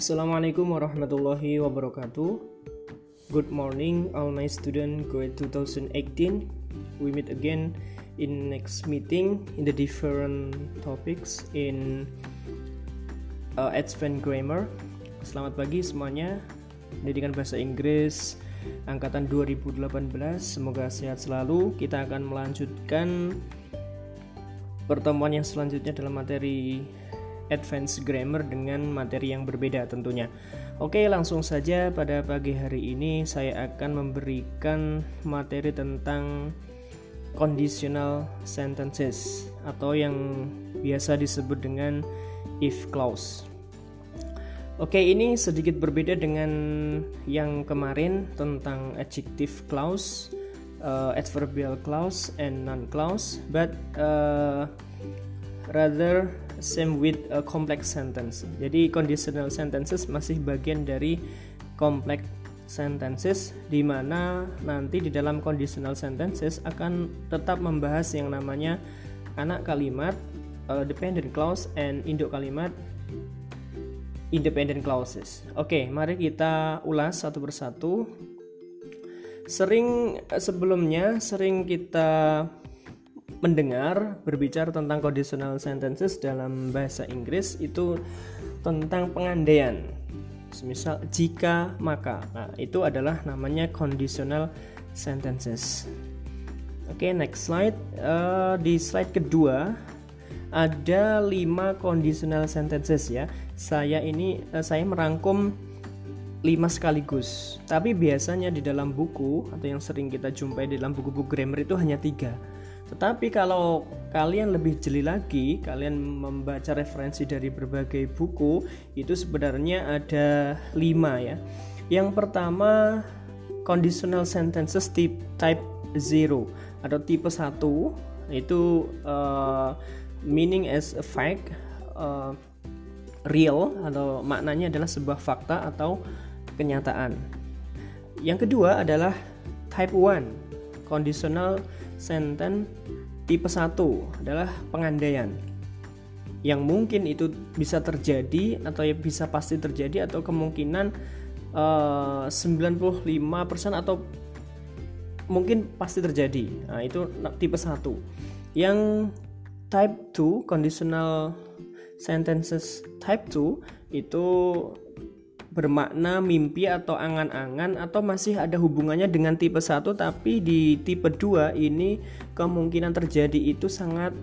Assalamualaikum warahmatullahi wabarakatuh. Good morning, all my student grade 2018. We meet again in next meeting in the different topics in uh, advanced grammar. Selamat pagi semuanya. Pendidikan bahasa Inggris angkatan 2018. Semoga sehat selalu. Kita akan melanjutkan pertemuan yang selanjutnya dalam materi advanced grammar dengan materi yang berbeda tentunya. Oke, langsung saja pada pagi hari ini saya akan memberikan materi tentang conditional sentences atau yang biasa disebut dengan if clause. Oke, ini sedikit berbeda dengan yang kemarin tentang adjective clause, uh, adverbial clause, and non clause, but uh, rather same with a complex sentence. Jadi conditional sentences masih bagian dari complex sentences di mana nanti di dalam conditional sentences akan tetap membahas yang namanya anak kalimat, uh, dependent clause and induk kalimat independent clauses. Oke, mari kita ulas satu persatu. Sering sebelumnya sering kita mendengar berbicara tentang conditional sentences dalam bahasa Inggris itu tentang pengandaian. Misal jika maka. Nah, itu adalah namanya conditional sentences. Oke, okay, next slide. Uh, di slide kedua ada lima conditional sentences ya. Saya ini uh, saya merangkum lima sekaligus. Tapi biasanya di dalam buku atau yang sering kita jumpai di dalam buku-buku grammar itu hanya tiga. Tetapi kalau kalian lebih jeli lagi, kalian membaca referensi dari berbagai buku, itu sebenarnya ada lima ya. Yang pertama, conditional sentences type, type 0 atau tipe 1 itu uh, meaning as a fact uh, real atau maknanya adalah sebuah fakta atau kenyataan. Yang kedua adalah type 1 conditional sentence tipe 1 adalah pengandaian yang mungkin itu bisa terjadi atau ya bisa pasti terjadi atau kemungkinan eh, uh, 95% atau mungkin pasti terjadi. Nah, itu tipe 1. Yang type 2 conditional sentences type 2 itu bermakna mimpi atau angan-angan atau masih ada hubungannya dengan tipe 1 tapi di tipe 2 ini kemungkinan terjadi itu sangat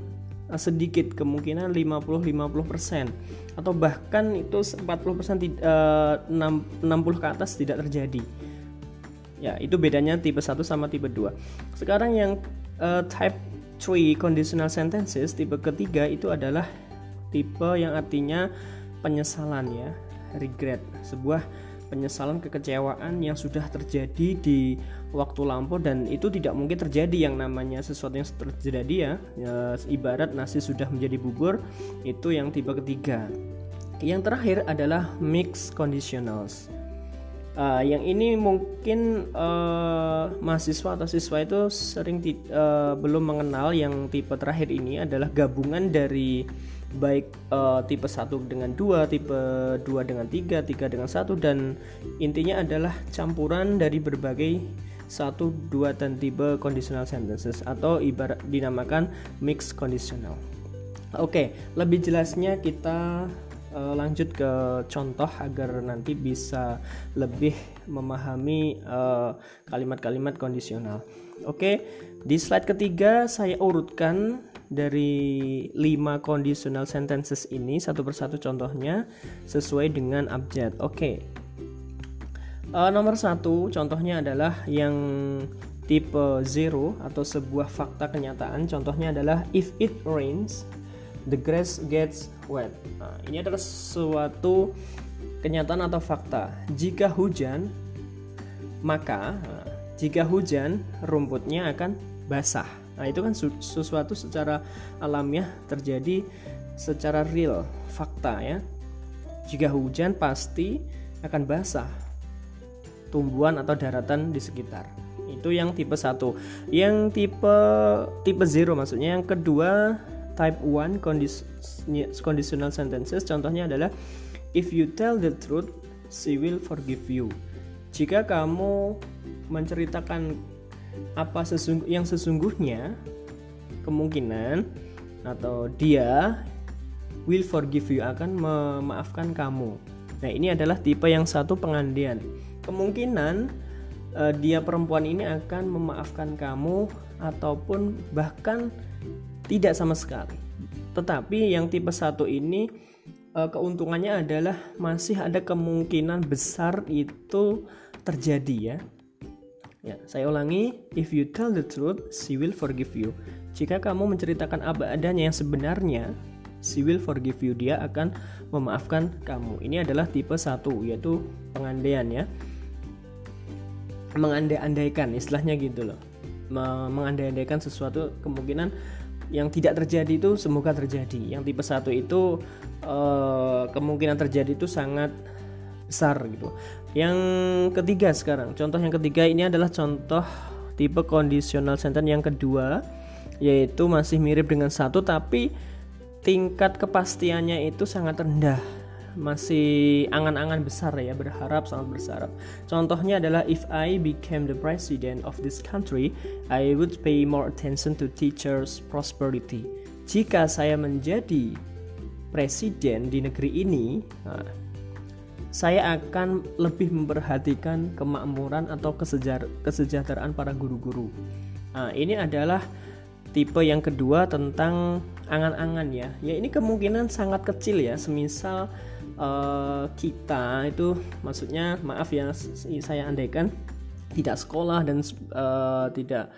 eh, sedikit kemungkinan 50-50% atau bahkan itu 40% uh, 60 ke atas tidak terjadi. Ya itu bedanya tipe 1 sama tipe 2 sekarang yang uh, type 3 conditional sentences tipe ketiga itu adalah tipe yang artinya penyesalan ya regret, sebuah penyesalan kekecewaan yang sudah terjadi di waktu lampau dan itu tidak mungkin terjadi yang namanya sesuatu yang terjadi ya, ya ibarat nasi sudah menjadi bubur itu yang tipe ketiga. Yang terakhir adalah mix conditionals. Uh, yang ini mungkin uh, mahasiswa atau siswa itu sering uh, belum mengenal yang tipe terakhir ini adalah gabungan dari baik uh, tipe 1 dengan 2, tipe 2 dengan 3, 3 dengan 1 dan intinya adalah campuran dari berbagai 1, 2 dan tipe conditional sentences atau ibarat dinamakan mixed conditional. Oke, lebih jelasnya kita uh, lanjut ke contoh agar nanti bisa lebih memahami kalimat kalimat-kalimat kondisional. Oke, di slide ketiga saya urutkan dari lima conditional sentences ini satu persatu contohnya sesuai dengan abjad. Oke. Okay. Uh, nomor satu contohnya adalah yang tipe zero atau sebuah fakta kenyataan. Contohnya adalah if it rains, the grass gets wet. Nah, ini adalah suatu kenyataan atau fakta. Jika hujan, maka nah, jika hujan rumputnya akan basah. Nah, itu kan sesuatu secara alamiah terjadi secara real, fakta ya. Jika hujan pasti akan basah tumbuhan atau daratan di sekitar. Itu yang tipe 1. Yang tipe tipe 0 maksudnya yang kedua type 1 conditional sentences contohnya adalah if you tell the truth she will forgive you jika kamu menceritakan apa yang sesungguhnya kemungkinan atau dia will forgive you akan memaafkan kamu. Nah ini adalah tipe yang satu pengandian. Kemungkinan uh, dia perempuan ini akan memaafkan kamu ataupun bahkan tidak sama sekali. Tetapi yang tipe satu ini uh, keuntungannya adalah masih ada kemungkinan besar itu terjadi ya. Ya, saya ulangi, if you tell the truth, she will forgive you. Jika kamu menceritakan apa adanya yang sebenarnya, she will forgive you. Dia akan memaafkan kamu. Ini adalah tipe satu, yaitu pengandaian ya. Mengandai-andaikan, istilahnya gitu loh. Mengandai-andaikan sesuatu kemungkinan yang tidak terjadi itu semoga terjadi. Yang tipe satu itu uh, kemungkinan terjadi itu sangat besar gitu. Yang ketiga sekarang, contoh yang ketiga ini adalah contoh tipe conditional sentence yang kedua yaitu masih mirip dengan satu tapi tingkat kepastiannya itu sangat rendah. Masih angan-angan besar ya berharap sangat berharap. Contohnya adalah if I became the president of this country I would pay more attention to teachers prosperity. Jika saya menjadi presiden di negeri ini nah, saya akan lebih memperhatikan kemakmuran atau kesejahteraan para guru-guru. Nah, ini adalah tipe yang kedua tentang angan-angan ya. Ya ini kemungkinan sangat kecil ya. Semisal uh, kita itu maksudnya maaf ya saya andaikan tidak sekolah dan uh, tidak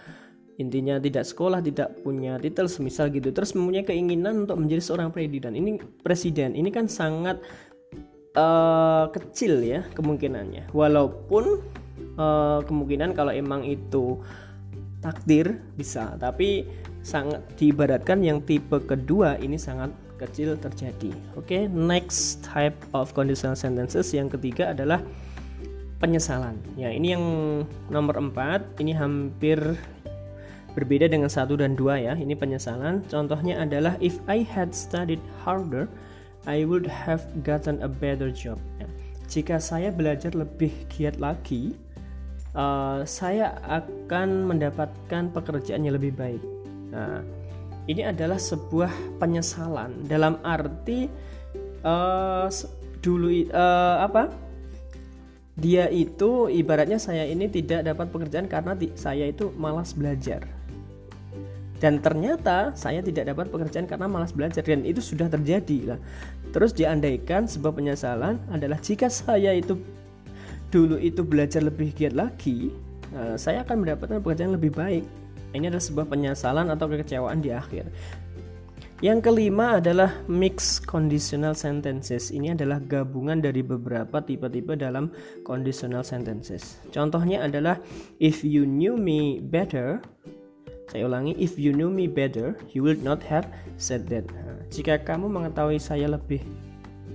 intinya tidak sekolah tidak punya titel semisal gitu. Terus mempunyai keinginan untuk menjadi seorang presiden ini presiden ini kan sangat uh, kecil ya kemungkinannya walaupun uh, kemungkinan kalau emang itu takdir bisa tapi sangat diibaratkan yang tipe kedua ini sangat kecil terjadi. Oke, okay? next type of conditional sentences yang ketiga adalah penyesalan. Ya, ini yang nomor empat. Ini hampir berbeda dengan satu dan dua ya. Ini penyesalan. Contohnya adalah if I had studied harder, I would have gotten a better job. Jika saya belajar lebih giat lagi, uh, saya akan mendapatkan pekerjaan yang lebih baik. Nah, ini adalah sebuah penyesalan dalam arti uh, dulu uh, apa dia itu ibaratnya saya ini tidak dapat pekerjaan karena saya itu malas belajar dan ternyata saya tidak dapat pekerjaan karena malas belajar dan itu sudah terjadi lah terus diandaikan sebuah penyesalan adalah jika saya itu dulu itu belajar lebih giat lagi uh, saya akan mendapatkan pekerjaan lebih baik ini adalah sebuah penyesalan atau kekecewaan di akhir. Yang kelima adalah mixed conditional sentences. Ini adalah gabungan dari beberapa tipe-tipe dalam conditional sentences. Contohnya adalah if you knew me better, saya ulangi, if you knew me better, you would not have said that. Jika kamu mengetahui saya lebih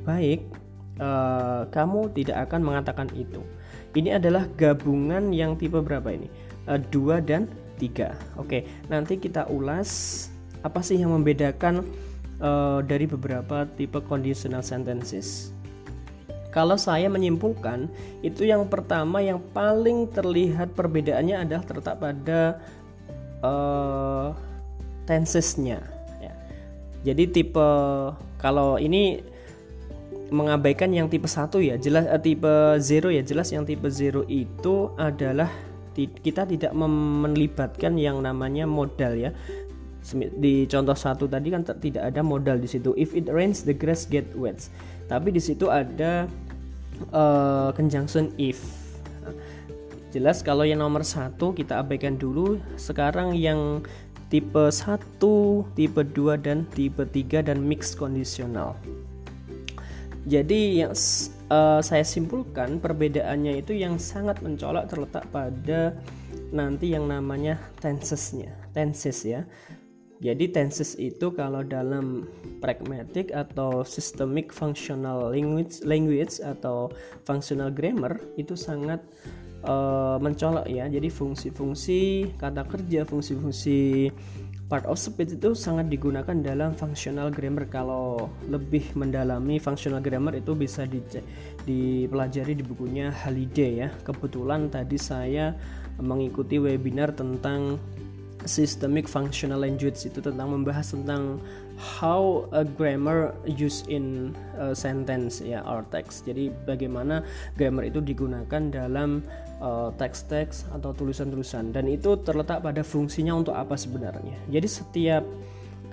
baik, uh, kamu tidak akan mengatakan itu. Ini adalah gabungan yang tipe berapa ini? Uh, dua dan 3. Oke, nanti kita ulas apa sih yang membedakan uh, dari beberapa tipe conditional sentences. Kalau saya menyimpulkan, itu yang pertama yang paling terlihat perbedaannya adalah terletak pada uh, tensesnya. Ya. Jadi tipe kalau ini mengabaikan yang tipe satu ya, jelas uh, tipe zero ya, jelas yang tipe zero itu adalah kita tidak melibatkan yang namanya modal ya di contoh satu tadi kan tidak ada modal di situ if it rains the grass get wet tapi di situ ada uh, conjunction if jelas kalau yang nomor satu kita abaikan dulu. Sekarang yang tipe 1 tipe 2 dan tipe 3 dan mix kondisional. Jadi yang uh, saya simpulkan perbedaannya itu yang sangat mencolok terletak pada nanti yang namanya tensesnya tenses ya. Jadi tenses itu kalau dalam pragmatic atau systemic functional language language atau functional grammar itu sangat uh, mencolok ya. Jadi fungsi-fungsi kata kerja fungsi-fungsi part of speech itu sangat digunakan dalam functional grammar. Kalau lebih mendalami functional grammar itu bisa di, dipelajari di bukunya Holiday ya. Kebetulan tadi saya mengikuti webinar tentang systemic functional language itu tentang membahas tentang how a grammar used in a sentence ya or text. Jadi bagaimana grammar itu digunakan dalam teks-teks atau tulisan-tulisan dan itu terletak pada fungsinya untuk apa sebenarnya. Jadi setiap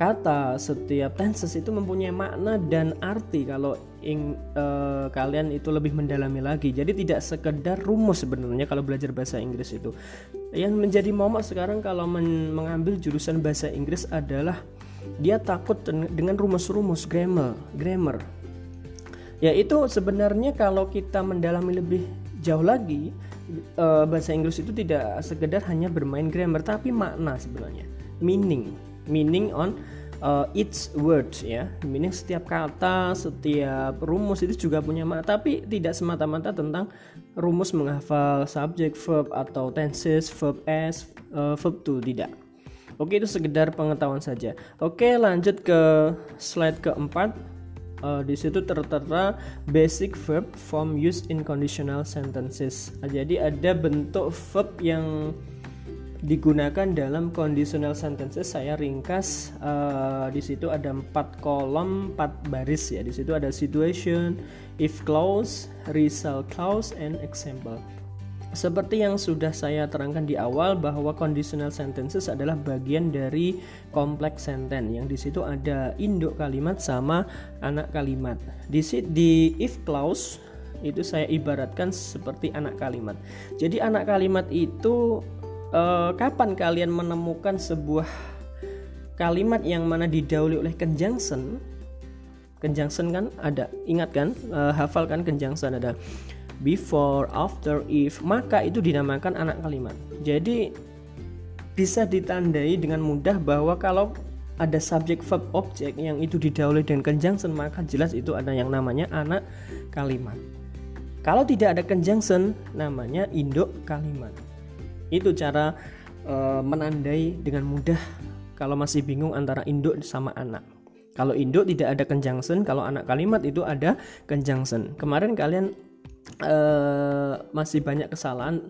kata, setiap tenses itu mempunyai makna dan arti kalau ing, uh, kalian itu lebih mendalami lagi. Jadi tidak sekedar rumus sebenarnya kalau belajar bahasa Inggris itu. Yang menjadi momok sekarang kalau men mengambil jurusan bahasa Inggris adalah dia takut dengan rumus-rumus grammar, grammar. Ya itu sebenarnya kalau kita mendalami lebih jauh lagi uh, bahasa Inggris itu tidak sekedar hanya bermain grammar tapi makna sebenarnya, meaning. Meaning on uh, each word ya. Meaning setiap kata setiap rumus itu juga punya makna tapi tidak semata-mata tentang rumus menghafal subject verb atau tenses verb s uh, verb to tidak. Oke itu sekedar pengetahuan saja. Oke lanjut ke slide keempat uh, di situ tertera basic verb form used in conditional sentences. Jadi ada bentuk verb yang digunakan dalam conditional sentences. Saya ringkas uh, di situ ada empat kolom empat baris ya. Di situ ada situation if clause result clause and example seperti yang sudah saya terangkan di awal bahwa conditional sentences adalah bagian dari kompleks sentence. Yang di situ ada induk kalimat sama anak kalimat. Di di if clause itu saya ibaratkan seperti anak kalimat. Jadi anak kalimat itu uh, kapan kalian menemukan sebuah kalimat yang mana didahului oleh conjunction conjunction kan ada ingat kan? Uh, hafal kan conjunction ada before after if maka itu dinamakan anak kalimat jadi bisa ditandai dengan mudah bahwa kalau ada subjek verb objek yang itu didahului dengan conjunction maka jelas itu ada yang namanya anak kalimat kalau tidak ada conjunction namanya induk kalimat itu cara e, menandai dengan mudah kalau masih bingung antara induk sama anak. Kalau induk tidak ada conjunction, kalau anak kalimat itu ada conjunction. Kemarin kalian e, masih banyak kesalahan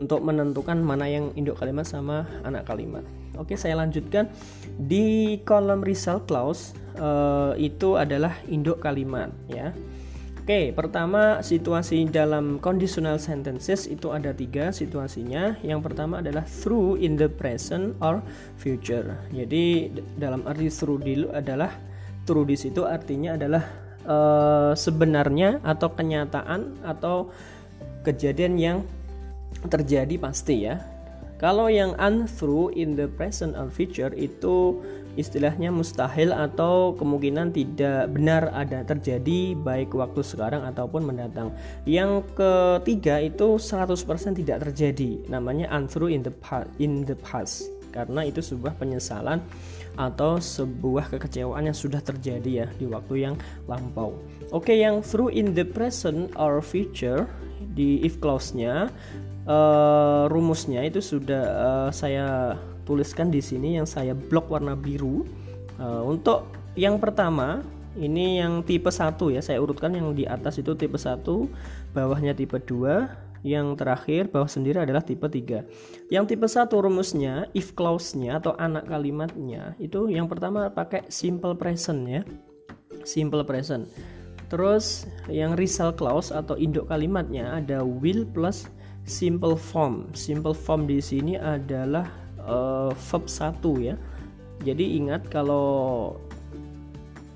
untuk menentukan mana yang induk kalimat sama anak kalimat. Oke, saya lanjutkan di kolom result clause e, itu adalah induk kalimat ya. Oke, pertama situasi dalam conditional sentences itu ada tiga situasinya. Yang pertama adalah through in the present or future. Jadi dalam arti through dulu adalah through di situ artinya adalah uh, sebenarnya atau kenyataan atau kejadian yang terjadi pasti ya. Kalau yang untrue in the present or future itu istilahnya mustahil atau kemungkinan tidak benar ada terjadi baik waktu sekarang ataupun mendatang. Yang ketiga itu 100% tidak terjadi. Namanya untrue in the past, in the past karena itu sebuah penyesalan atau sebuah kekecewaan yang sudah terjadi ya di waktu yang lampau. Oke, yang true in the present or future di if clause-nya uh, rumusnya itu sudah uh, saya tuliskan di sini yang saya blok warna biru. Uh, untuk yang pertama ini yang tipe 1 ya, saya urutkan yang di atas itu tipe 1, bawahnya tipe 2, yang terakhir bawah sendiri adalah tipe 3. Yang tipe 1 rumusnya if clause-nya atau anak kalimatnya itu yang pertama pakai simple present ya. Simple present. Terus yang result clause atau induk kalimatnya ada will plus simple form. Simple form di sini adalah uh, verb 1 ya. Jadi ingat kalau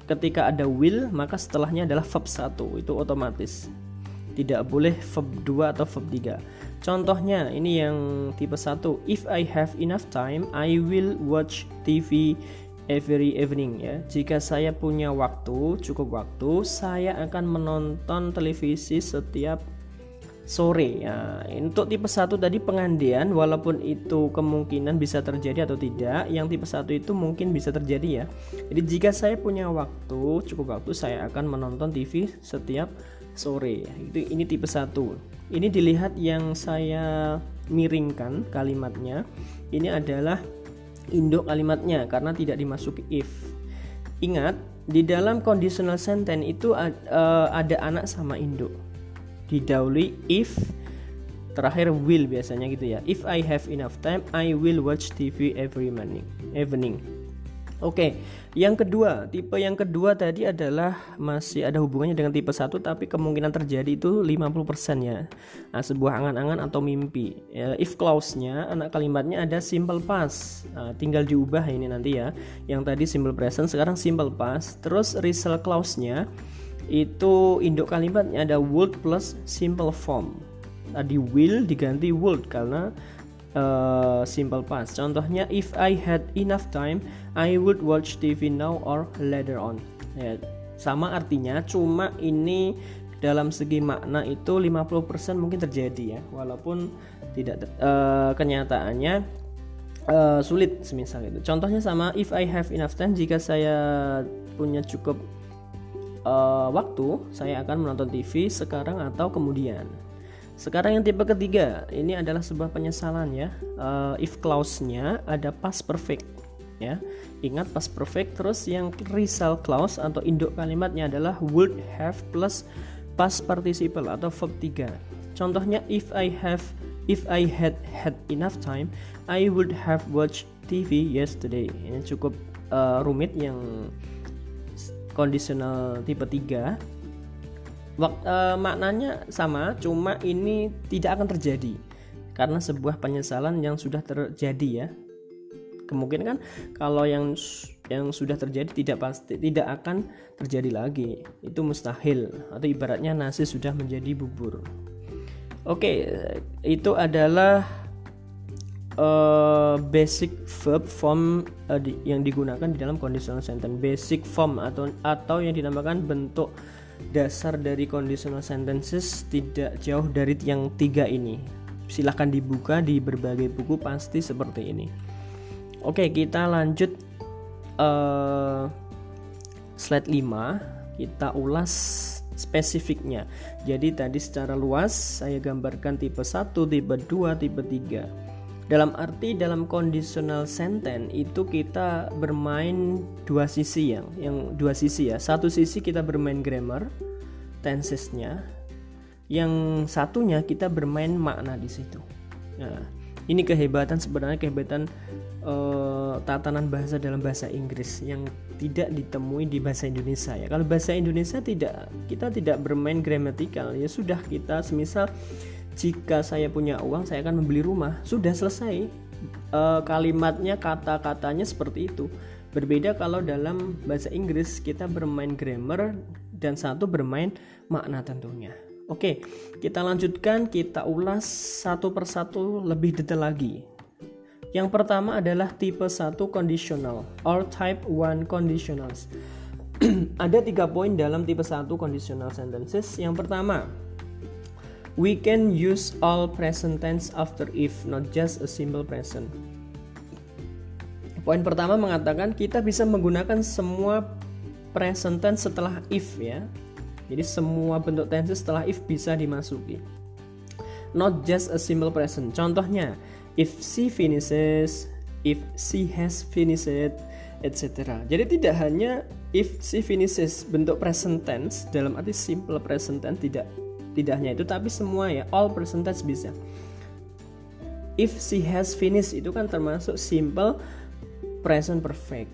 ketika ada will maka setelahnya adalah verb 1 itu otomatis. Tidak boleh verb 2 atau verb 3. Contohnya ini yang tipe 1. If I have enough time, I will watch TV every evening ya. Jika saya punya waktu, cukup waktu, saya akan menonton televisi setiap sore ya untuk tipe satu tadi pengandian walaupun itu kemungkinan bisa terjadi atau tidak yang tipe satu itu mungkin bisa terjadi ya jadi jika saya punya waktu cukup waktu saya akan menonton TV setiap sore itu ini tipe satu ini dilihat yang saya miringkan kalimatnya ini adalah induk kalimatnya karena tidak dimasuki if. Ingat, di dalam conditional sentence itu uh, ada anak sama induk. Didahului if terakhir will biasanya gitu ya. If I have enough time, I will watch TV every morning. Evening. Oke, yang kedua, tipe yang kedua tadi adalah masih ada hubungannya dengan tipe satu tapi kemungkinan terjadi itu 50% ya. Nah, sebuah angan-angan atau mimpi. Ya, if clause-nya anak kalimatnya ada simple past. Nah, tinggal diubah ini nanti ya. Yang tadi simple present sekarang simple past. Terus result clause-nya itu induk kalimatnya ada would plus simple form. Tadi will diganti would karena uh, simple past. Contohnya if I had enough time, I would watch TV now or later on. Ya, sama artinya, cuma ini dalam segi makna itu 50% mungkin terjadi ya, walaupun tidak uh, kenyataannya uh, sulit semisal itu. Contohnya sama if I have enough time jika saya punya cukup uh, waktu, saya akan menonton TV sekarang atau kemudian. Sekarang yang tipe ketiga, ini adalah sebuah penyesalan ya. Uh, if clause-nya ada past perfect ya. Ingat past perfect terus yang result clause atau induk kalimatnya adalah would have plus past participle atau verb 3. Contohnya if I have if I had had enough time, I would have watched TV yesterday. Ini cukup uh, rumit yang kondisional tipe 3 Wak, uh, maknanya sama, cuma ini tidak akan terjadi karena sebuah penyesalan yang sudah terjadi ya. Kemungkinan kan kalau yang yang sudah terjadi tidak pasti tidak akan terjadi lagi. Itu mustahil atau ibaratnya nasi sudah menjadi bubur. Oke, itu adalah uh, basic verb form uh, di, yang digunakan di dalam conditional sentence. Basic form atau atau yang dinamakan bentuk dasar dari conditional sentences tidak jauh dari yang tiga ini. Silahkan dibuka di berbagai buku pasti seperti ini. Oke, kita lanjut uh, slide 5. Kita ulas spesifiknya. Jadi tadi secara luas saya gambarkan tipe 1, tipe 2, tipe 3 dalam arti dalam conditional sentence itu kita bermain dua sisi yang yang dua sisi ya. Satu sisi kita bermain grammar tensesnya. Yang satunya kita bermain makna di situ. Nah ini kehebatan sebenarnya kehebatan uh, tatanan bahasa dalam bahasa Inggris yang tidak ditemui di bahasa Indonesia ya. Kalau bahasa Indonesia tidak kita tidak bermain gramatikal ya sudah kita semisal jika saya punya uang saya akan membeli rumah. Sudah selesai e, kalimatnya kata-katanya seperti itu. Berbeda kalau dalam bahasa Inggris kita bermain grammar dan satu bermain makna tentunya. Oke kita lanjutkan kita ulas satu persatu lebih detail lagi. Yang pertama adalah tipe 1 conditional or type 1 conditionals. Ada tiga poin dalam tipe 1 conditional sentences. Yang pertama We can use all present tense after if, not just a simple present. Poin pertama mengatakan kita bisa menggunakan semua present tense setelah if ya. Jadi semua bentuk tense setelah if bisa dimasuki. Not just a simple present. Contohnya, if she finishes, if she has finished, etc. Jadi tidak hanya if she finishes bentuk present tense dalam arti simple present tense tidak tidak hanya itu tapi semua ya all percentage bisa. If she has finished itu kan termasuk simple present perfect.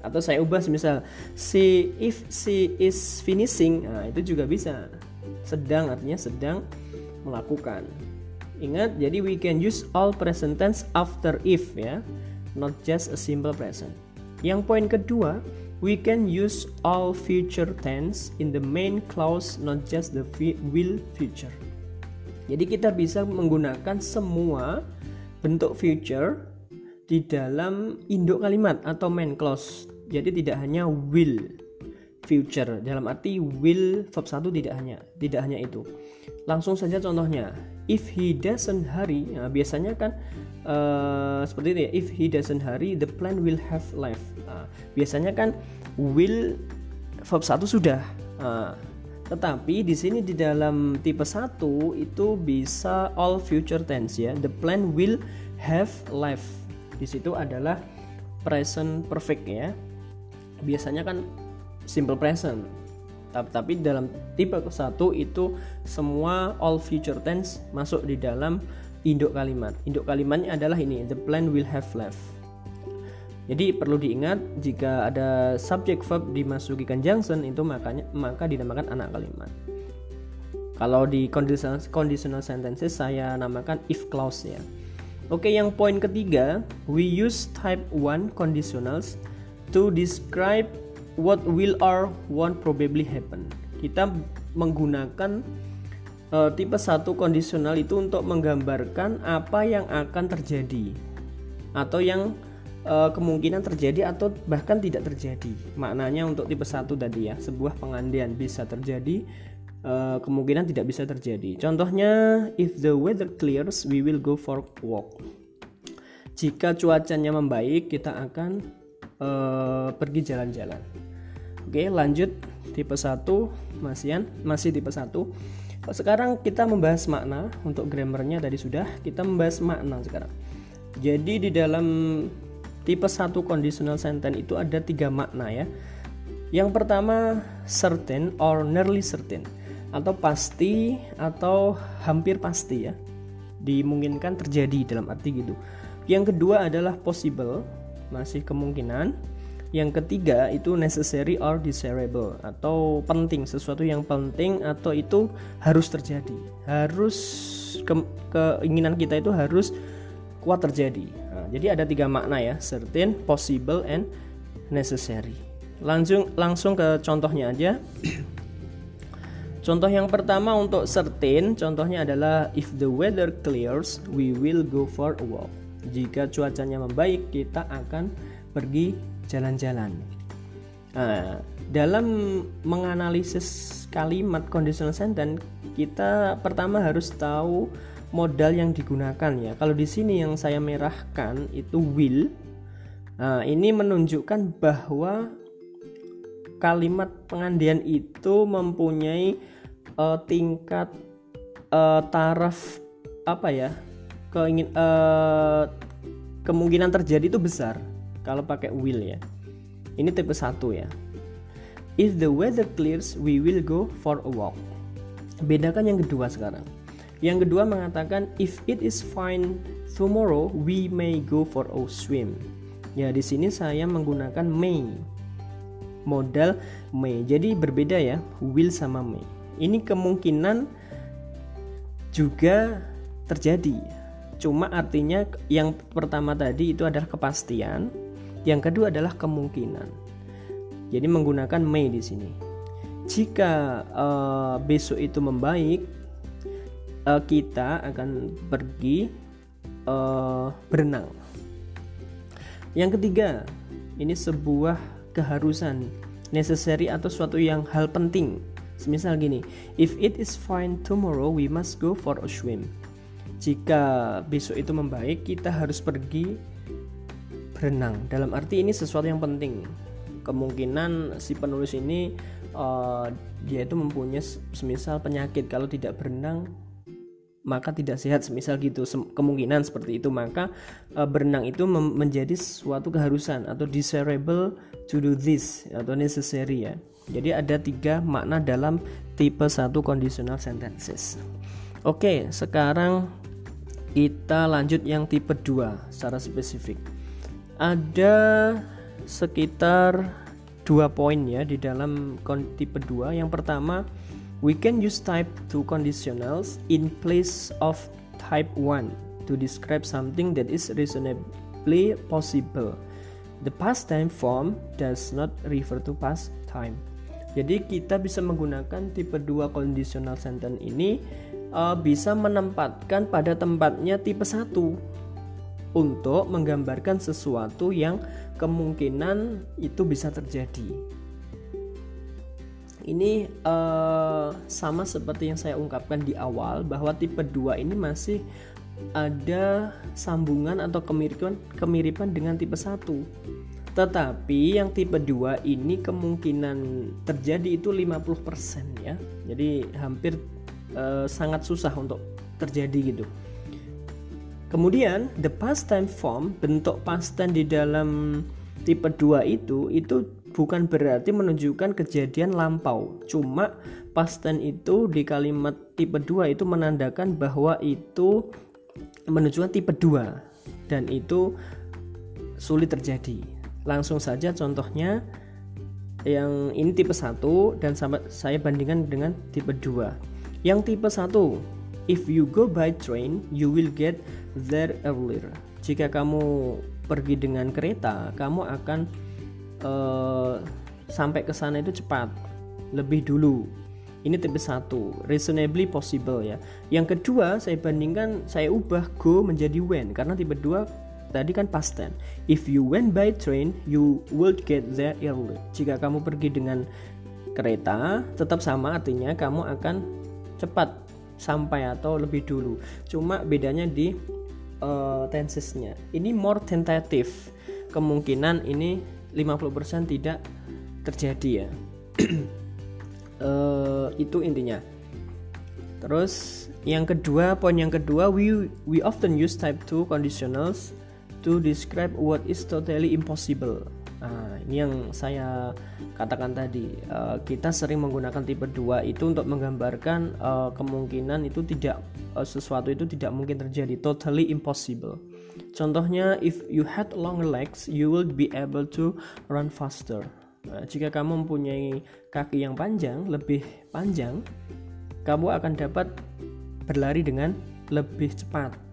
Atau saya ubah misal si if she is finishing nah itu juga bisa. Sedang artinya sedang melakukan. Ingat jadi we can use all present tense after if ya not just a simple present. Yang poin kedua We can use all future tense in the main clause, not just the will future. Jadi kita bisa menggunakan semua bentuk future di dalam induk kalimat atau main clause. Jadi tidak hanya will future dalam arti will verb 1 tidak hanya tidak hanya itu. Langsung saja contohnya, if he doesn't hurry, nah, biasanya kan uh, seperti itu ya. If he doesn't hurry, the plan will have life. Nah, biasanya kan will verb 1 sudah. Nah, tetapi di sini di dalam tipe 1 itu bisa all future tense ya. The plan will have life. di situ adalah present perfect ya biasanya kan simple present tapi dalam tipe satu itu semua all future tense masuk di dalam induk kalimat induk kalimatnya adalah ini the plan will have left jadi perlu diingat jika ada subject verb dimasuki conjunction itu makanya maka dinamakan anak kalimat. Kalau di conditional, conditional sentences saya namakan if clause ya. Oke, yang poin ketiga, we use type 1 conditionals to describe what will or won't probably happen. Kita menggunakan uh, tipe satu kondisional itu untuk menggambarkan apa yang akan terjadi atau yang uh, kemungkinan terjadi atau bahkan tidak terjadi. Maknanya untuk tipe satu tadi ya, sebuah pengandaian bisa terjadi, uh, kemungkinan tidak bisa terjadi. Contohnya, if the weather clears, we will go for walk. Jika cuacanya membaik, kita akan uh, pergi jalan-jalan. Oke, lanjut tipe satu masih masih tipe satu. Sekarang kita membahas makna untuk grammarnya tadi sudah kita membahas makna sekarang. Jadi di dalam tipe 1 conditional sentence itu ada tiga makna ya. Yang pertama certain or nearly certain atau pasti atau hampir pasti ya. Dimungkinkan terjadi dalam arti gitu. Yang kedua adalah possible, masih kemungkinan. Yang ketiga itu necessary or desirable atau penting, sesuatu yang penting atau itu harus terjadi. Harus ke, keinginan kita itu harus kuat terjadi. Nah, jadi ada tiga makna ya, certain, possible, and necessary. Langsung langsung ke contohnya aja. Contoh yang pertama untuk certain, contohnya adalah if the weather clears, we will go for a walk. Jika cuacanya membaik, kita akan pergi jalan-jalan. Nah, dalam menganalisis kalimat conditional sentence, kita pertama harus tahu modal yang digunakan ya. Kalau di sini yang saya merahkan itu will. Nah, ini menunjukkan bahwa kalimat pengandian itu mempunyai uh, tingkat uh, taraf apa ya? keingin uh, kemungkinan terjadi itu besar kalau pakai will ya. Ini tipe 1 ya. If the weather clears, we will go for a walk. Bedakan yang kedua sekarang. Yang kedua mengatakan if it is fine tomorrow we may go for a swim. Ya di sini saya menggunakan may. Modal may. Jadi berbeda ya, will sama may. Ini kemungkinan juga terjadi. Cuma artinya yang pertama tadi itu adalah kepastian, yang kedua adalah kemungkinan. Jadi menggunakan may di sini. Jika uh, besok itu membaik, uh, kita akan pergi uh, berenang. Yang ketiga, ini sebuah keharusan, necessary atau suatu yang hal penting. Semisal gini, if it is fine tomorrow, we must go for a swim. Jika besok itu membaik, kita harus pergi berenang. Dalam arti ini sesuatu yang penting. Kemungkinan si penulis ini uh, dia itu mempunyai semisal penyakit. Kalau tidak berenang maka tidak sehat semisal gitu. Kemungkinan seperti itu. Maka e, berenang itu menjadi suatu keharusan atau desirable to do this atau necessary ya. Jadi ada tiga makna dalam tipe satu conditional sentences. Oke sekarang kita lanjut yang tipe 2 secara spesifik ada sekitar dua poin ya di dalam tipe 2 yang pertama We can use type 2 conditionals in place of type 1 to describe something that is reasonably possible. The past time form does not refer to past time. Jadi kita bisa menggunakan tipe 2 conditional sentence ini uh, bisa menempatkan pada tempatnya tipe 1 untuk menggambarkan sesuatu yang kemungkinan itu bisa terjadi ini uh, sama seperti yang saya ungkapkan di awal bahwa tipe 2 ini masih ada sambungan atau kemiripan kemiripan dengan tipe 1. Tetapi yang tipe 2 ini kemungkinan terjadi itu 50% ya. Jadi hampir uh, sangat susah untuk terjadi gitu. Kemudian the past time form bentuk past tense di dalam tipe 2 itu itu bukan berarti menunjukkan kejadian lampau. Cuma past tense itu di kalimat tipe 2 itu menandakan bahwa itu menunjukkan tipe 2 dan itu sulit terjadi. Langsung saja contohnya yang ini tipe 1 dan saya bandingkan dengan tipe 2 yang tipe 1 if you go by train you will get there earlier. Jika kamu pergi dengan kereta kamu akan uh, sampai ke sana itu cepat lebih dulu. Ini tipe 1 reasonably possible ya. Yang kedua saya bandingkan saya ubah go menjadi when. Karena tipe 2 tadi kan past tense. If you went by train, you would get there early. Jika kamu pergi dengan kereta, tetap sama artinya kamu akan cepat sampai atau lebih dulu. Cuma bedanya di uh, tensesnya. Ini more tentative. Kemungkinan ini 50% tidak terjadi ya. uh, itu intinya. Terus yang kedua, poin yang kedua, we we often use type 2 conditionals to describe what is totally impossible. Nah, ini yang saya katakan tadi. Uh, kita sering menggunakan tipe 2 itu untuk menggambarkan uh, kemungkinan itu tidak uh, sesuatu itu tidak mungkin terjadi, totally impossible. Contohnya, if you had long legs, you will be able to run faster. Nah, jika kamu mempunyai kaki yang panjang, lebih panjang, kamu akan dapat berlari dengan lebih cepat.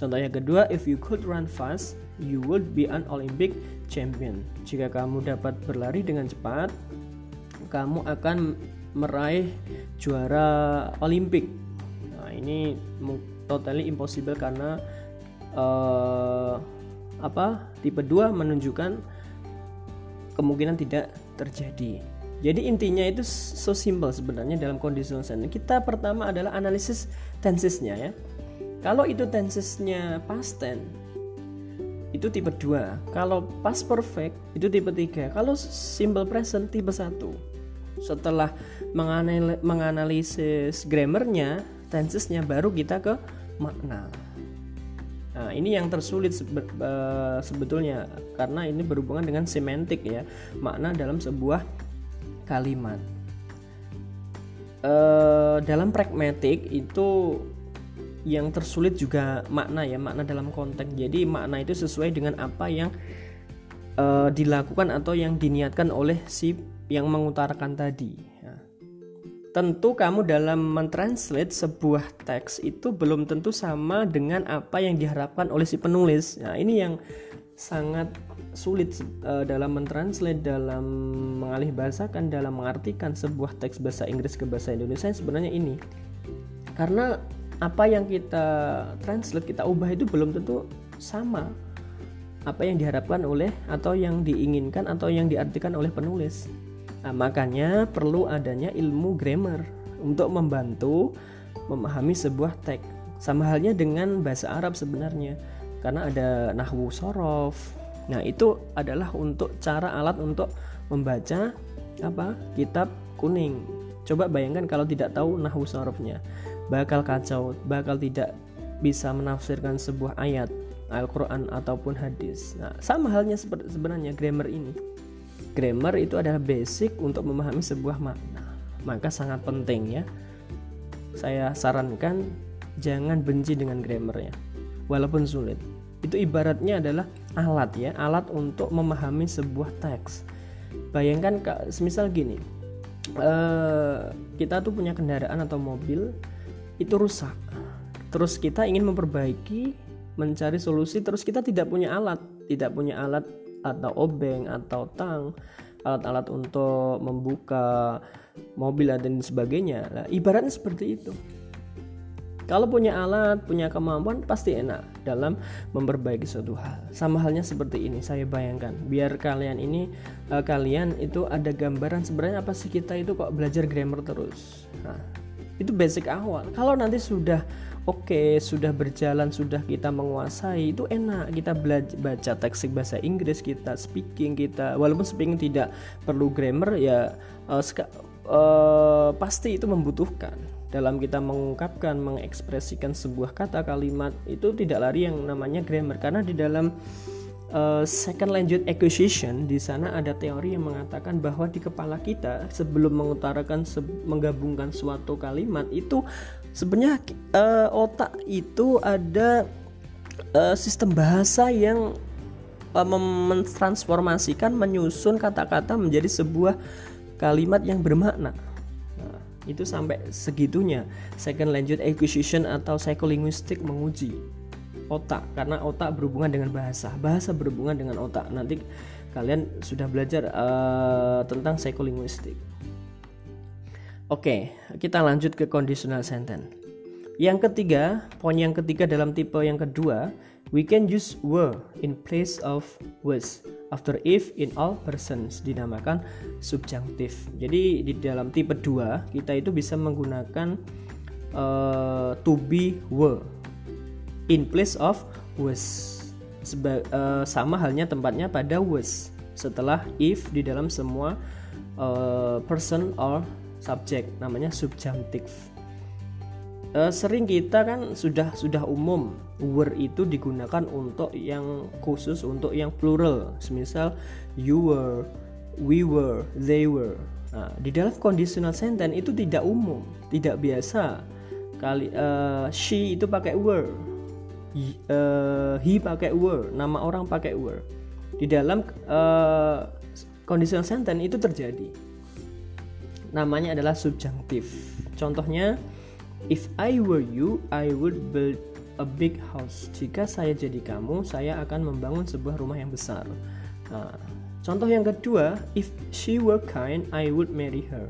Contoh yang kedua, if you could run fast, you would be an Olympic champion. Jika kamu dapat berlari dengan cepat, kamu akan meraih juara Olimpik. Nah, ini totally impossible karena uh, apa? Tipe 2 menunjukkan kemungkinan tidak terjadi. Jadi intinya itu so simple sebenarnya dalam conditional sentence. Kita pertama adalah analisis tensesnya ya. Kalau itu tensesnya past tense itu tipe 2. Kalau past perfect itu tipe 3. Kalau simple present tipe 1. Setelah menganalisis grammarnya, tensesnya baru kita ke makna. Nah, ini yang tersulit sebe sebetulnya karena ini berhubungan dengan semantik ya, makna dalam sebuah kalimat. Uh, dalam pragmatik itu yang tersulit juga makna ya makna dalam konteks. Jadi makna itu sesuai dengan apa yang uh, dilakukan atau yang diniatkan oleh si yang mengutarakan tadi. Ya. tentu kamu dalam mentranslate sebuah teks itu belum tentu sama dengan apa yang diharapkan oleh si penulis. Nah ini yang sangat sulit uh, dalam mentranslate dalam mengalih bahasakan dalam mengartikan sebuah teks bahasa Inggris ke bahasa Indonesia sebenarnya ini. Karena apa yang kita translate kita ubah itu belum tentu sama apa yang diharapkan oleh atau yang diinginkan atau yang diartikan oleh penulis. Nah, makanya perlu adanya ilmu grammar untuk membantu memahami sebuah teks. Sama halnya dengan bahasa Arab sebenarnya. Karena ada nahwu sorof. Nah, itu adalah untuk cara alat untuk membaca apa? kitab kuning. Coba bayangkan kalau tidak tahu nahwu sorofnya bakal kacau, bakal tidak bisa menafsirkan sebuah ayat Al-Quran ataupun hadis. Nah, sama halnya sebenarnya grammar ini. Grammar itu adalah basic untuk memahami sebuah makna. Maka sangat penting ya. Saya sarankan jangan benci dengan grammarnya. Walaupun sulit. Itu ibaratnya adalah alat ya, alat untuk memahami sebuah teks. Bayangkan semisal gini. Uh, kita tuh punya kendaraan atau mobil itu rusak terus kita ingin memperbaiki mencari solusi terus kita tidak punya alat tidak punya alat atau obeng atau tang alat-alat untuk membuka mobil dan sebagainya nah, ibaratnya seperti itu kalau punya alat, punya kemampuan pasti enak dalam memperbaiki suatu hal. Sama halnya seperti ini, saya bayangkan. Biar kalian ini uh, kalian itu ada gambaran sebenarnya apa sih kita itu kok belajar grammar terus. Nah, itu basic awal. Kalau nanti sudah oke okay, sudah berjalan sudah kita menguasai itu enak. Kita belajar baca teks bahasa Inggris kita speaking kita walaupun speaking tidak perlu grammar ya uh, uh, pasti itu membutuhkan. Dalam kita mengungkapkan, mengekspresikan sebuah kata kalimat itu tidak lari yang namanya grammar. Karena di dalam uh, second language acquisition di sana ada teori yang mengatakan bahwa di kepala kita sebelum mengutarakan se menggabungkan suatu kalimat itu sebenarnya uh, otak itu ada uh, sistem bahasa yang uh, mentransformasikan menyusun kata-kata menjadi sebuah kalimat yang bermakna. Itu sampai segitunya. Second language acquisition atau psycholinguistic menguji otak karena otak berhubungan dengan bahasa. Bahasa berhubungan dengan otak. Nanti kalian sudah belajar uh, tentang psycholinguistic oke kita lanjut ke conditional sentence. Yang ketiga poin yang ketiga dalam tipe yang kedua we can use were in place of was after if in all persons dinamakan subjunctive. Jadi di dalam tipe 2 kita itu bisa menggunakan uh, to be were in place of was. Seba, uh, sama halnya tempatnya pada was. Setelah if di dalam semua uh, person or subject namanya subjunctive. Uh, sering kita kan sudah sudah umum were itu digunakan untuk yang khusus untuk yang plural. Semisal you were we were they were. Nah, di dalam conditional sentence itu tidak umum tidak biasa. Kali uh, she itu pakai were uh, he pakai were nama orang pakai were di dalam uh, conditional sentence itu terjadi namanya adalah subjunctive contohnya If I were you, I would build a big house. Jika saya jadi kamu, saya akan membangun sebuah rumah yang besar. Nah, contoh yang kedua, if she were kind, I would marry her.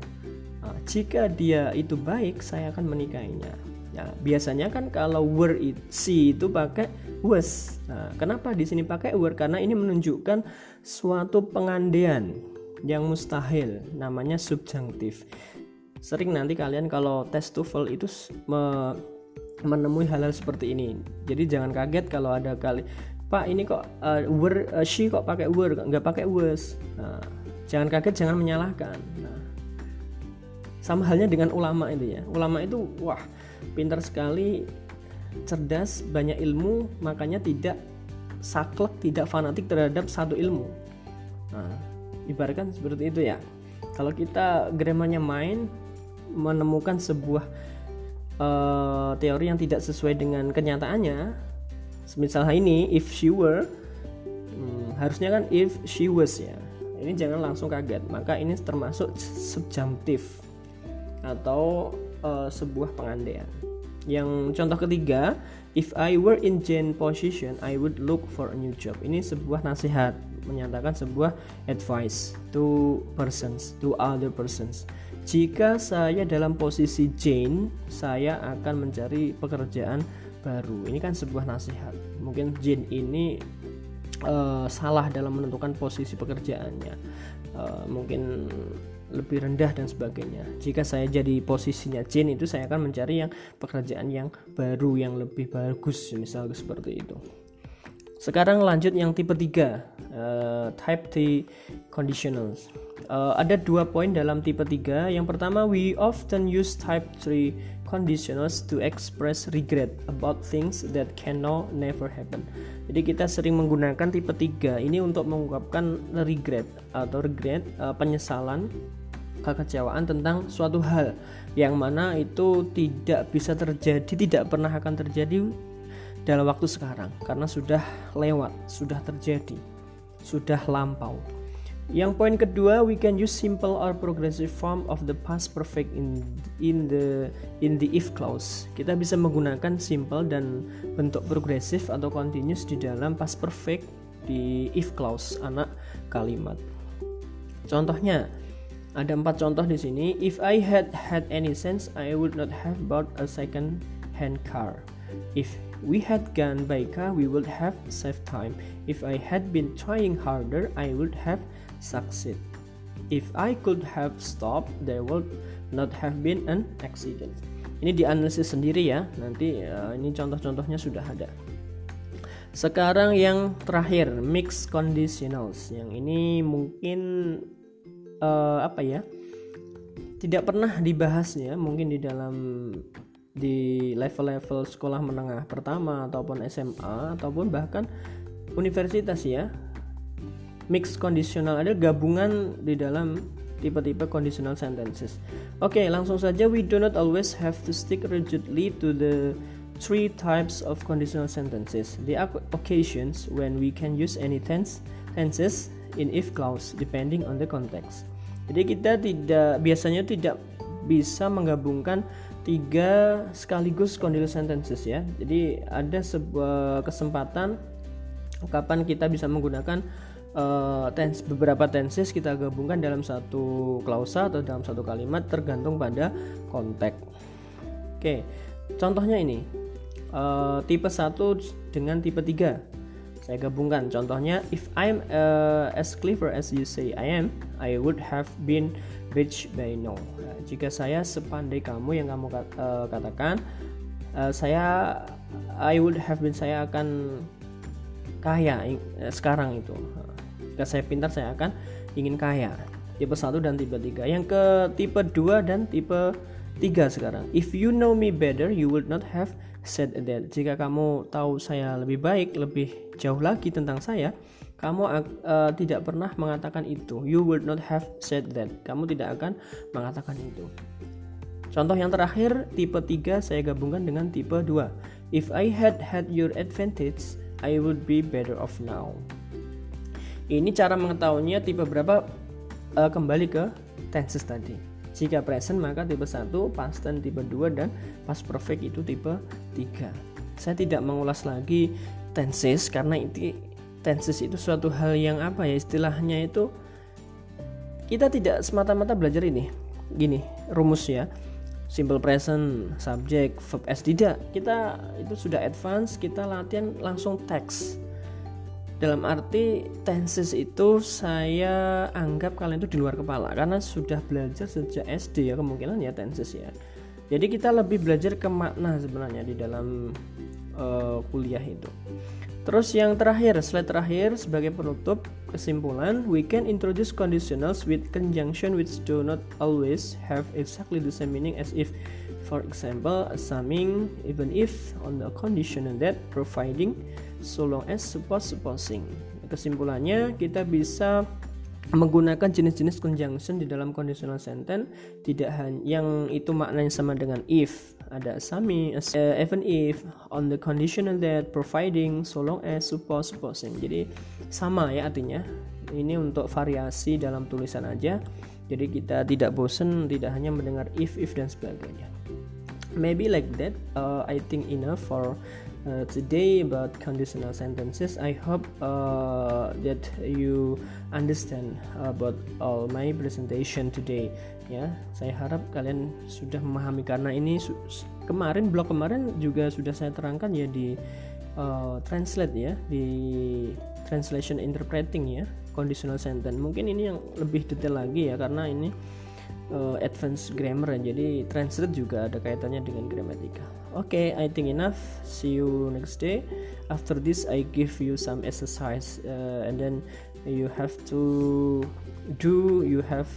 Nah, jika dia itu baik, saya akan menikahinya. Nah, biasanya kan kalau were it, she itu pakai was. Nah, kenapa di sini pakai were? Karena ini menunjukkan suatu pengandaian yang mustahil, namanya subjunctive sering nanti kalian kalau tes TOEFL itu me menemui hal-hal seperti ini. Jadi jangan kaget kalau ada kali Pak ini kok uh, were uh, she kok pakai were nggak pakai was. Nah, jangan kaget, jangan menyalahkan. Nah, sama halnya dengan ulama itu ya. Ulama itu wah pintar sekali, cerdas, banyak ilmu, makanya tidak saklek, tidak fanatik terhadap satu ilmu. Nah, ibaratkan seperti itu ya. Kalau kita grammarnya main, menemukan sebuah uh, teori yang tidak sesuai dengan kenyataannya misalnya ini if she were hmm, harusnya kan if she was ya ini jangan langsung kaget maka ini termasuk subjunctive atau uh, sebuah pengandaian yang contoh ketiga if I were in Jane position I would look for a new job ini sebuah nasihat menyatakan sebuah advice to persons to other persons jika saya dalam posisi Jane, saya akan mencari pekerjaan baru. Ini kan sebuah nasihat. Mungkin Jane ini uh, salah dalam menentukan posisi pekerjaannya. Uh, mungkin lebih rendah dan sebagainya. Jika saya jadi posisinya Jane itu saya akan mencari yang pekerjaan yang baru yang lebih bagus misalnya seperti itu. Sekarang lanjut yang tipe 3, uh, type T conditionals. Uh, ada dua poin dalam tipe 3. Yang pertama, we often use type 3 conditionals to express regret about things that can now never happen. Jadi kita sering menggunakan tipe 3 ini untuk mengungkapkan regret atau regret uh, penyesalan kekecewaan tentang suatu hal yang mana itu tidak bisa terjadi, tidak pernah akan terjadi dalam waktu sekarang karena sudah lewat, sudah terjadi, sudah lampau. Yang poin kedua, we can use simple or progressive form of the past perfect in in the in the if clause. Kita bisa menggunakan simple dan bentuk progresif atau continuous di dalam past perfect di if clause anak kalimat. Contohnya, ada empat contoh di sini. If I had had any sense, I would not have bought a second hand car. If we had gone by car, we would have saved time. If I had been trying harder, I would have succeed. If I could have stopped, there would not have been an accident. Ini dianalisis sendiri ya. Nanti uh, ini contoh-contohnya sudah ada. Sekarang yang terakhir mix conditionals. Yang ini mungkin uh, apa ya? tidak pernah dibahasnya mungkin di dalam di level-level sekolah menengah pertama ataupun SMA ataupun bahkan universitas ya. Mix conditional ada gabungan di dalam tipe-tipe conditional sentences. Oke okay, langsung saja we do not always have to stick rigidly to the three types of conditional sentences. The occasions when we can use any tense tenses in if clause depending on the context jadi kita tidak biasanya tidak bisa menggabungkan tiga sekaligus conditional sentences ya. Jadi ada sebuah kesempatan kapan kita bisa menggunakan uh, tense beberapa tenses kita gabungkan dalam satu klausa atau dalam satu kalimat tergantung pada konteks. Oke, contohnya ini uh, tipe 1 dengan tipe 3 saya gabungkan. Contohnya if I'm uh, as clever as you say I am I would have been rich by now. Nah, jika saya sepandai kamu yang kamu uh, katakan uh, saya I would have been saya akan kaya uh, sekarang itu. Jika saya pintar saya akan ingin kaya. Tipe 1 dan tipe 3 yang ke tipe 2 dan tipe 3 sekarang. If you know me better you would not have said that jika kamu tahu saya lebih baik lebih jauh lagi tentang saya kamu uh, tidak pernah mengatakan itu. You would not have said that. Kamu tidak akan mengatakan itu. Contoh yang terakhir tipe 3 saya gabungkan dengan tipe 2 if I had had your advantage I would be better off now. Ini cara mengetahuinya tipe berapa? Uh, kembali ke tenses tadi jika present maka tipe 1, past tense tipe 2 dan past perfect itu tipe 3. Saya tidak mengulas lagi tenses karena itu tenses itu suatu hal yang apa ya istilahnya itu kita tidak semata-mata belajar ini. Gini, rumus ya. Simple present, subject, verb s tidak. Kita itu sudah advance, kita latihan langsung teks dalam arti tenses itu saya anggap kalian itu di luar kepala karena sudah belajar sejak SD ya kemungkinan ya tenses ya. Jadi kita lebih belajar ke makna sebenarnya di dalam uh, kuliah itu. Terus yang terakhir slide terakhir sebagai penutup kesimpulan we can introduce conditionals with conjunction which do not always have exactly the same meaning as if for example assuming even if on the condition that providing so long as suppose supposing. Kesimpulannya kita bisa menggunakan jenis-jenis conjunction di dalam conditional sentence. Tidak hanya yang itu maknanya sama dengan if. Ada sami even if on the conditional that providing so long as suppose supposing jadi sama ya artinya. Ini untuk variasi dalam tulisan aja. Jadi kita tidak bosan tidak hanya mendengar if if dan sebagainya. Maybe like that uh, I think enough for uh, today about conditional sentences. I hope uh, that you understand about all my presentation today. Ya, saya harap kalian sudah memahami karena ini kemarin blog kemarin juga sudah saya terangkan ya di uh, translate ya di translation interpreting ya conditional sentence. Mungkin ini yang lebih detail lagi ya karena ini uh, advanced grammar jadi translate juga ada kaitannya dengan gramatika okay, I think enough. See you next day. After this I give you some exercise uh, and then you have to do you have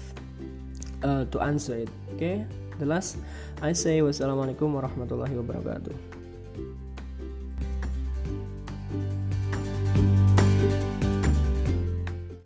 uh, to answer it. Okay? The last I say wassalamualaikum warahmatullahi wabarakatuh